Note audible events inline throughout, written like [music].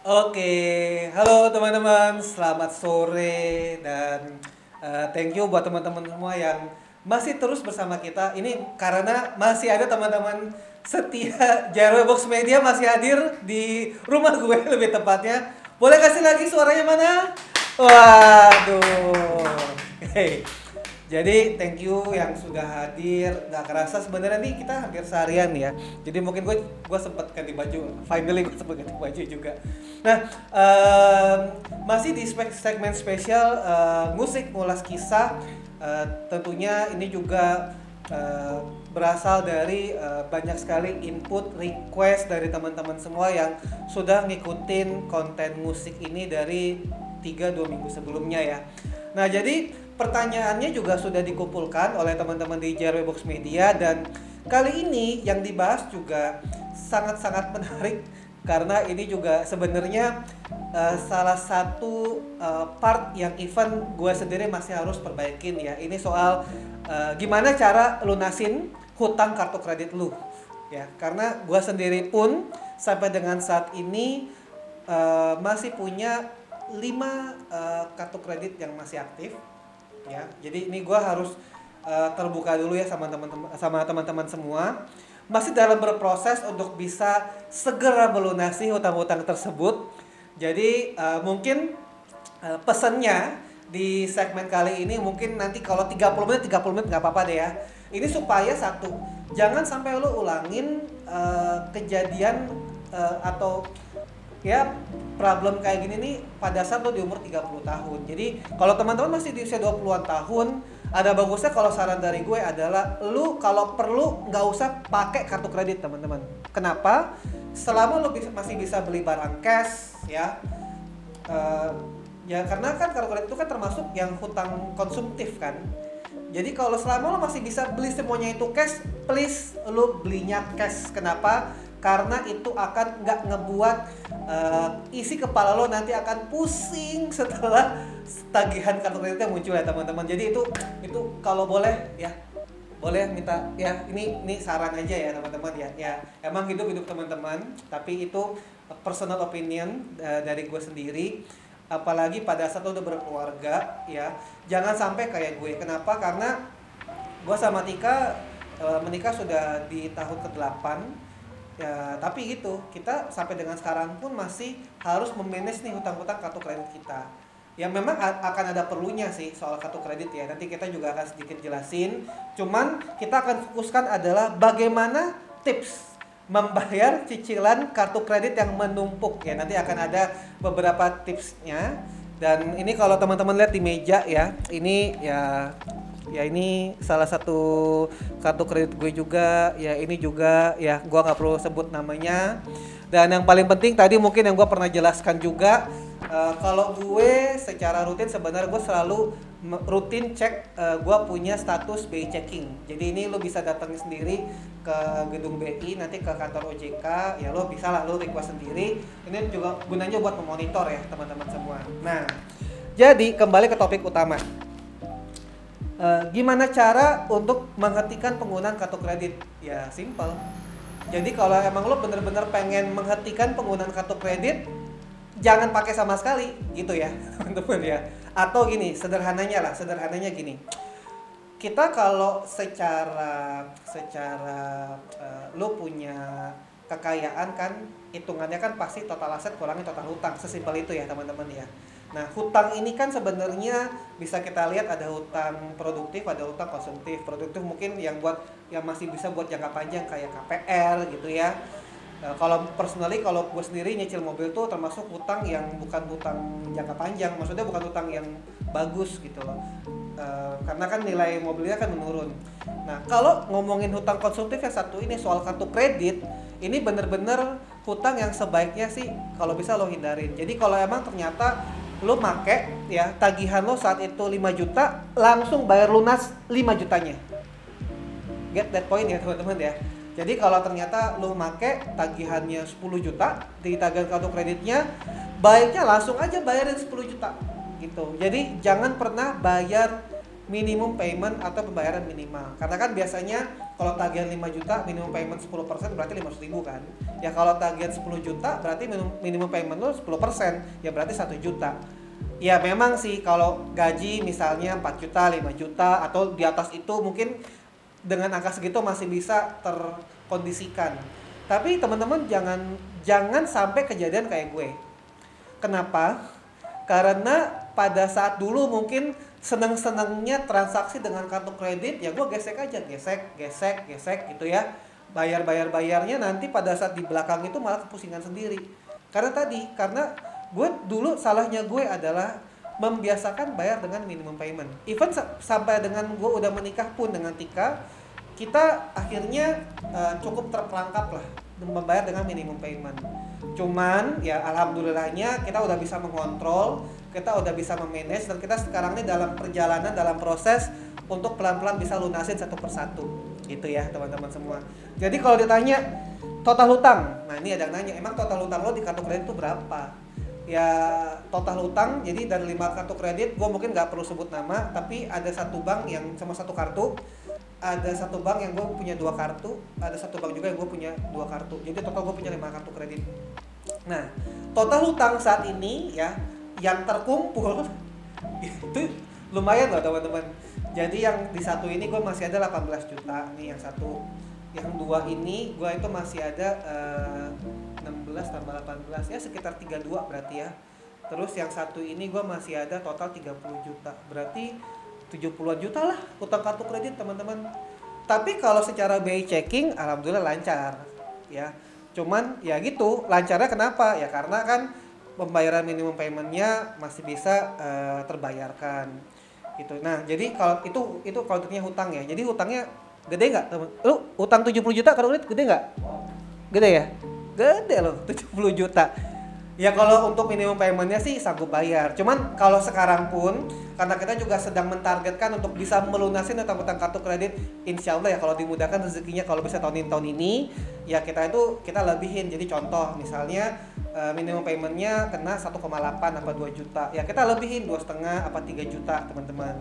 Oke, halo teman-teman, selamat sore dan uh, thank you buat teman-teman semua yang masih terus bersama kita. Ini karena masih ada teman-teman setia [laughs] JRW Box Media masih hadir di rumah gue [laughs] lebih tepatnya. Boleh kasih lagi suaranya mana? Waduh. Hey. Jadi thank you yang sudah hadir. Gak kerasa sebenarnya nih kita hampir seharian ya. Jadi mungkin gue gue sempat ganti baju. Finally gue sempat ganti baju juga. Nah um, masih di segmen spesial uh, musik ngulas kisah. Uh, tentunya ini juga uh, berasal dari uh, banyak sekali input request dari teman-teman semua yang sudah ngikutin konten musik ini dari 3-2 minggu sebelumnya ya. Nah jadi pertanyaannya juga sudah dikumpulkan oleh teman-teman di JRW Box Media dan kali ini yang dibahas juga sangat-sangat menarik karena ini juga sebenarnya uh, salah satu uh, part yang event gue sendiri masih harus perbaikin ya. Ini soal uh, gimana cara lunasin hutang kartu kredit lu ya. Karena gue sendiri pun sampai dengan saat ini uh, masih punya 5 uh, kartu kredit yang masih aktif ya jadi ini gue harus uh, terbuka dulu ya sama teman-teman sama teman-teman semua. Masih dalam berproses untuk bisa segera melunasi hutang-hutang tersebut. Jadi uh, mungkin uh, pesannya di segmen kali ini mungkin nanti kalau 30 menit 30 menit nggak apa-apa deh ya. Ini supaya satu jangan sampai lu ulangin uh, kejadian uh, atau ya problem kayak gini nih pada saat lo di umur 30 tahun. Jadi kalau teman-teman masih di usia 20-an tahun, ada bagusnya kalau saran dari gue adalah lu kalau perlu nggak usah pakai kartu kredit teman-teman. Kenapa? Selama lu bisa, masih bisa beli barang cash ya. Uh, ya karena kan kartu kredit itu kan termasuk yang hutang konsumtif kan. Jadi kalau selama lo masih bisa beli semuanya itu cash, please lu belinya cash. Kenapa? Karena itu akan nggak ngebuat uh, isi kepala lo nanti akan pusing [laughs] setelah tagihan kartu kreditnya muncul ya teman-teman. Jadi itu itu kalau boleh ya boleh minta ya ini ini saran aja ya teman-teman ya. Ya emang hidup hidup teman-teman. Tapi itu personal opinion uh, dari gue sendiri. Apalagi pada saat lo udah berkeluarga ya. Jangan sampai kayak gue. Kenapa? Karena gue sama Tika uh, menikah sudah di tahun ke-8 ya tapi gitu kita sampai dengan sekarang pun masih harus memanage nih hutang-hutang kartu kredit kita. Ya memang akan ada perlunya sih soal kartu kredit ya. Nanti kita juga akan sedikit jelasin. Cuman kita akan fokuskan adalah bagaimana tips membayar cicilan kartu kredit yang menumpuk ya. Nanti akan ada beberapa tipsnya. Dan ini kalau teman-teman lihat di meja ya ini ya ya ini salah satu kartu kredit gue juga. Ya ini juga. Ya gue nggak perlu sebut namanya. Dan yang paling penting tadi mungkin yang gue pernah jelaskan juga uh, kalau gue secara rutin sebenarnya gue selalu rutin cek uh, gue punya status BI checking. Jadi ini lo bisa datang sendiri ke gedung BI nanti ke kantor OJK ya lo bisa lah lo request sendiri. Ini juga gunanya buat memonitor ya teman-teman semua. Nah jadi kembali ke topik utama uh, gimana cara untuk menghentikan penggunaan kartu kredit? Ya simple. Jadi kalau emang lo bener-bener pengen menghentikan penggunaan kartu kredit, jangan pakai sama sekali, gitu ya, [laughs] teman-teman ya. Atau gini, sederhananya lah, sederhananya gini. Kita kalau secara secara uh, lo punya kekayaan kan hitungannya kan pasti total aset kurangi total hutang sesimpel itu ya teman-teman ya Nah, hutang ini kan sebenarnya bisa kita lihat ada hutang produktif, ada hutang konsumtif. Produktif mungkin yang buat yang masih bisa buat jangka panjang kayak KPR gitu ya. Nah, kalau personally kalau gue sendiri nyicil mobil tuh termasuk hutang yang bukan hutang jangka panjang, maksudnya bukan hutang yang bagus gitu loh. Uh, karena kan nilai mobilnya kan menurun. Nah, kalau ngomongin hutang konsumtif yang satu ini soal kartu kredit, ini bener-bener hutang yang sebaiknya sih kalau bisa lo hindarin. Jadi kalau emang ternyata lo make ya tagihan lo saat itu 5 juta langsung bayar lunas 5 jutanya. Get that point ya teman-teman ya. Jadi kalau ternyata lo make tagihannya 10 juta di tagihan kartu kreditnya baiknya langsung aja bayarin 10 juta gitu. Jadi jangan pernah bayar minimum payment atau pembayaran minimal. Karena kan biasanya kalau tagihan 5 juta minimum payment 10% berarti 500 ribu kan. Ya kalau tagihan 10 juta berarti minimum, payment lo 10% ya berarti 1 juta. Ya memang sih kalau gaji misalnya 4 juta, 5 juta atau di atas itu mungkin dengan angka segitu masih bisa terkondisikan. Tapi teman-teman jangan jangan sampai kejadian kayak gue. Kenapa? Karena pada saat dulu mungkin seneng-senengnya transaksi dengan kartu kredit ya gue gesek aja gesek gesek gesek gitu ya. Bayar bayar bayarnya nanti pada saat di belakang itu malah kepusingan sendiri. Karena tadi karena gue dulu salahnya gue adalah membiasakan bayar dengan minimum payment. Even sampai dengan gue udah menikah pun dengan Tika kita akhirnya uh, cukup terperangkap lah membayar dengan minimum payment. Cuman ya alhamdulillahnya kita udah bisa mengontrol kita udah bisa memanage dan kita sekarang ini dalam perjalanan dalam proses untuk pelan-pelan bisa lunasin satu persatu. Gitu ya teman-teman semua. Jadi kalau ditanya total hutang? Nah ini ada yang nanya emang total hutang lo di kartu kredit itu berapa? Ya total hutang jadi dari lima kartu kredit gue mungkin nggak perlu sebut nama tapi ada satu bank yang sama satu kartu ada satu bank yang gue punya dua kartu ada satu bank juga yang gue punya dua kartu. Jadi total gue punya lima kartu kredit. Nah total hutang saat ini ya yang terkumpul. [laughs] Itu lumayan loh teman-teman. Jadi yang di satu ini gue masih ada 18 juta nih yang satu. Yang dua ini gue itu masih ada uh, eh, 16 tambah 18 ya sekitar 32 berarti ya. Terus yang satu ini gue masih ada total 30 juta. Berarti 70-an juta lah utang kartu kredit teman-teman. Tapi kalau secara BI checking alhamdulillah lancar ya. Cuman ya gitu lancarnya kenapa? Ya karena kan pembayaran minimum paymentnya masih bisa uh, terbayarkan. Gitu. Nah jadi kalau itu itu kalau hutang ya. Jadi hutangnya gede nggak? Teman lu utang 70 juta kalau gede nggak? Gede ya? Gede loh [laughs] 70 juta. Ya kalau untuk minimum paymentnya sih sanggup bayar. Cuman kalau sekarang pun karena kita juga sedang mentargetkan untuk bisa melunasi utang-utang kartu kredit, insya Allah ya kalau dimudahkan rezekinya kalau bisa tahun ini tahun ini ya kita itu kita lebihin. Jadi contoh misalnya eh, minimum paymentnya kena 1,8 apa 2 juta, ya kita lebihin dua setengah apa 3 juta teman-teman.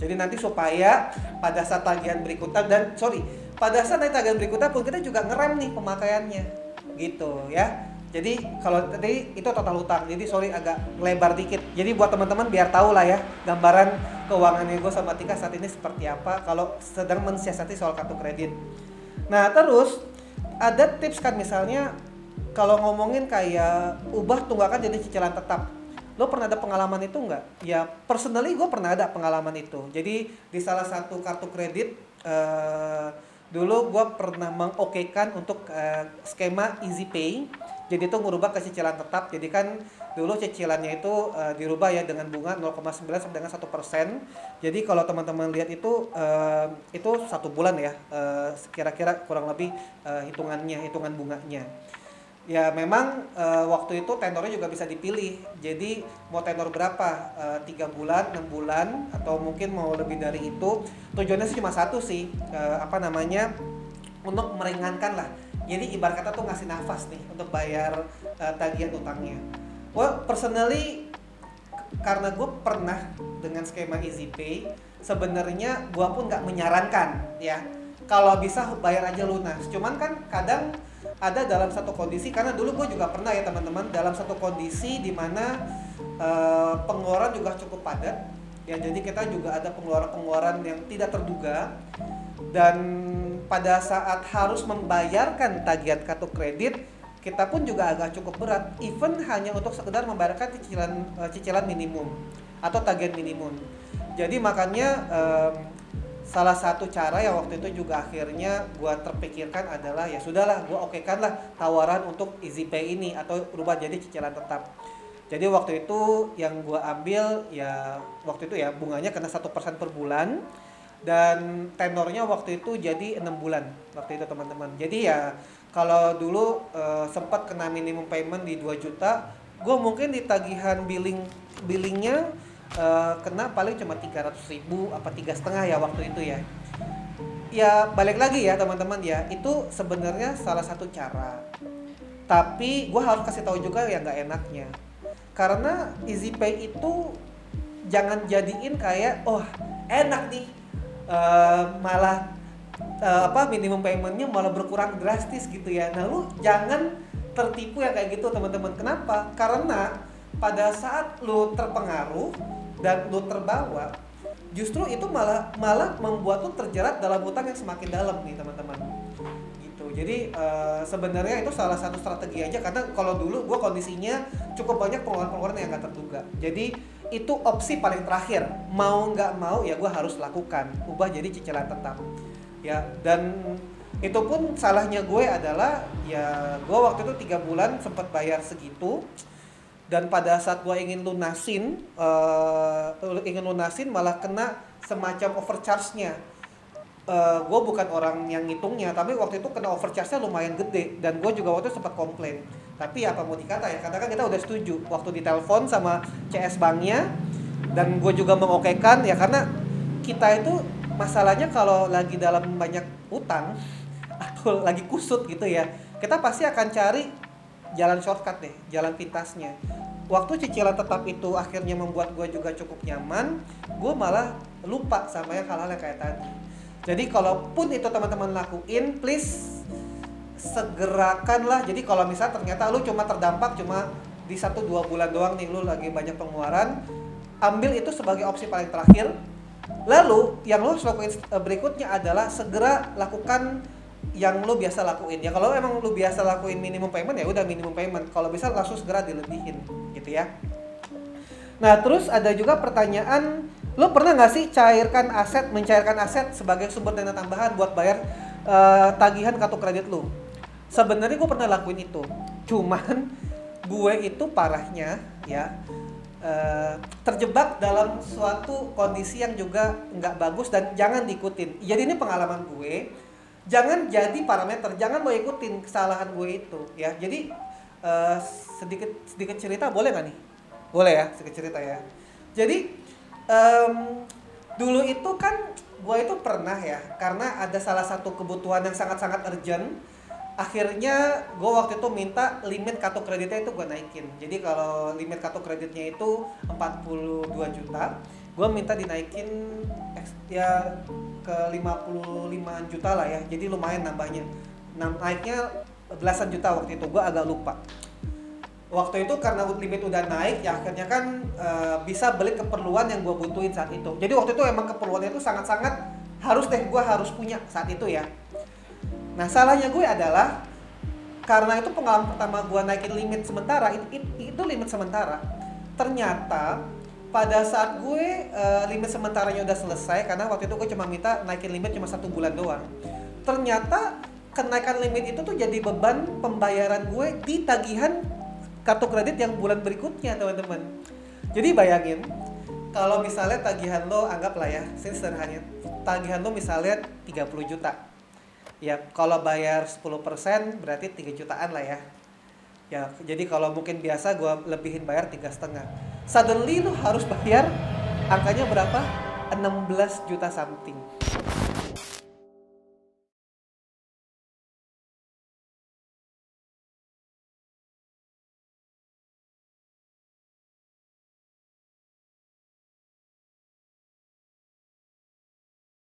Jadi nanti supaya pada saat tagihan berikutnya dan sorry pada saat tagihan berikutnya pun kita juga ngerem nih pemakaiannya gitu ya jadi kalau tadi itu total utang. Jadi sorry agak lebar dikit. Jadi buat teman-teman biar tahu lah ya gambaran keuangannya gue sama Tika saat ini seperti apa kalau sedang mensiasati soal kartu kredit. Nah terus ada tips kan misalnya kalau ngomongin kayak ubah tunggakan jadi cicilan tetap. Lo pernah ada pengalaman itu nggak? Ya personally gue pernah ada pengalaman itu. Jadi di salah satu kartu kredit uh, dulu gue pernah mengokekan untuk uh, skema Easy Pay jadi itu merubah ke cicilan tetap jadi kan dulu cicilannya itu uh, dirubah ya dengan bunga 0,9 sampai dengan satu persen jadi kalau teman-teman lihat itu uh, itu satu bulan ya uh, kira-kira kurang lebih uh, hitungannya hitungan bunganya ya memang uh, waktu itu tenornya juga bisa dipilih. Jadi mau tenor berapa? Tiga uh, bulan enam bulan atau mungkin mau lebih dari itu? Tujuannya sih cuma satu sih uh, apa namanya untuk meringankan lah. Jadi ibarat kata tuh ngasih nafas nih untuk bayar uh, tagihan utangnya. Well personally karena gue pernah dengan skema Easy Pay sebenarnya gue pun nggak menyarankan ya. Kalau bisa bayar aja lunas. Cuman kan kadang ada dalam satu kondisi karena dulu gue juga pernah ya teman-teman dalam satu kondisi di mana uh, pengeluaran juga cukup padat. Ya jadi kita juga ada pengeluaran-pengeluaran yang tidak terduga. Dan pada saat harus membayarkan tagihan kartu kredit kita pun juga agak cukup berat. Even hanya untuk sekedar membayarkan cicilan uh, cicilan minimum atau tagihan minimum. Jadi makanya um, salah satu cara yang waktu itu juga akhirnya gua terpikirkan adalah ya sudahlah gua okekan lah tawaran untuk easy pay ini atau berubah jadi cicilan tetap. Jadi waktu itu yang gua ambil ya waktu itu ya bunganya kena satu persen per bulan dan tenornya waktu itu jadi enam bulan waktu itu teman-teman. Jadi ya kalau dulu uh, sempat kena minimum payment di 2 juta gue mungkin di tagihan billing billingnya uh, kena paling cuma 300 ribu apa tiga setengah ya waktu itu ya. Ya balik lagi ya teman-teman ya. Itu sebenarnya salah satu cara. Tapi gue harus kasih tahu juga yang nggak enaknya. Karena easy pay itu jangan jadiin kayak oh enak nih. Uh, malah uh, apa minimum paymentnya malah berkurang drastis gitu ya. Nah lu jangan tertipu ya kayak gitu teman-teman. Kenapa? Karena pada saat lu terpengaruh dan lu terbawa justru itu malah malah membuat lu terjerat dalam hutang yang semakin dalam nih teman-teman. Gitu. Jadi uh, sebenarnya itu salah satu strategi aja karena kalau dulu gue kondisinya cukup banyak pengeluaran-pengeluaran yang gak terduga. Jadi itu opsi paling terakhir. Mau nggak mau ya gue harus lakukan. Ubah jadi cicilan tetap. Ya dan itu pun salahnya gue adalah ya gue waktu itu tiga bulan sempat bayar segitu dan pada saat gue ingin lunasin uh, ingin lunasin malah kena semacam overcharge-nya. Uh, eh, gue bukan orang yang ngitungnya tapi waktu itu kena overcharge-nya lumayan gede dan gue juga waktu itu sempat komplain. Tapi apa mau dikata ya karena kan kita udah setuju waktu ditelepon sama CS banknya dan gue juga mengokekan ya karena kita itu masalahnya kalau lagi dalam banyak utang [laughs] atau lagi kusut gitu ya kita pasti akan cari jalan shortcut deh jalan pintasnya waktu cicilan tetap itu akhirnya membuat gue juga cukup nyaman gue malah lupa sama yang hal-hal yang kayak tadi. Jadi kalaupun itu teman-teman lakuin please segerakanlah. Jadi kalau misal ternyata lu cuma terdampak cuma di satu dua bulan doang nih lu lagi banyak pengeluaran ambil itu sebagai opsi paling terakhir. Lalu yang lu harus lakuin eh, berikutnya adalah segera lakukan yang lo biasa lakuin. Ya kalau emang lo biasa lakuin minimum payment ya udah minimum payment. Kalau bisa langsung segera dilebihin gitu ya. Nah terus ada juga pertanyaan lo pernah nggak sih cairkan aset mencairkan aset sebagai sumber dana tambahan buat bayar uh, tagihan kartu kredit lo sebenarnya gue pernah lakuin itu. Cuman gue itu parahnya ya uh, terjebak dalam suatu kondisi yang juga nggak bagus dan jangan diikutin. Jadi ini pengalaman gue jangan jadi parameter jangan mau ikutin kesalahan gue itu ya. Jadi uh, sedikit sedikit cerita boleh nggak nih? Boleh ya sedikit cerita ya. Jadi um, dulu itu kan gue itu pernah ya karena ada salah satu kebutuhan yang sangat-sangat urgent. Akhirnya gue waktu itu minta limit kartu kreditnya itu gue naikin. Jadi kalau limit kartu kreditnya itu 42 juta gue minta dinaikin ya ke 55 juta lah ya. Jadi lumayan nambahnya. Naiknya belasan juta waktu itu. Gue agak lupa. Waktu itu karena limit udah naik ya akhirnya kan e, bisa beli keperluan yang gue butuhin saat itu. Jadi waktu itu emang keperluannya itu sangat-sangat harus deh gue harus punya saat itu ya. Nah salahnya gue adalah karena itu pengalaman pertama gue naikin limit sementara itu, itu, itu limit sementara. Ternyata pada saat gue uh, limit sementaranya udah selesai karena waktu itu gue cuma minta naikin limit cuma satu bulan doang. Ternyata kenaikan limit itu tuh jadi beban pembayaran gue di tagihan kartu kredit yang bulan berikutnya teman-teman. Jadi bayangin kalau misalnya tagihan lo anggaplah ya sederhananya tagihan lo misalnya 30 juta. Ya kalau bayar 10% berarti 3 jutaan lah ya. Ya jadi kalau mungkin biasa gue lebihin bayar tiga setengah suddenly lu harus bayar angkanya berapa? 16 juta something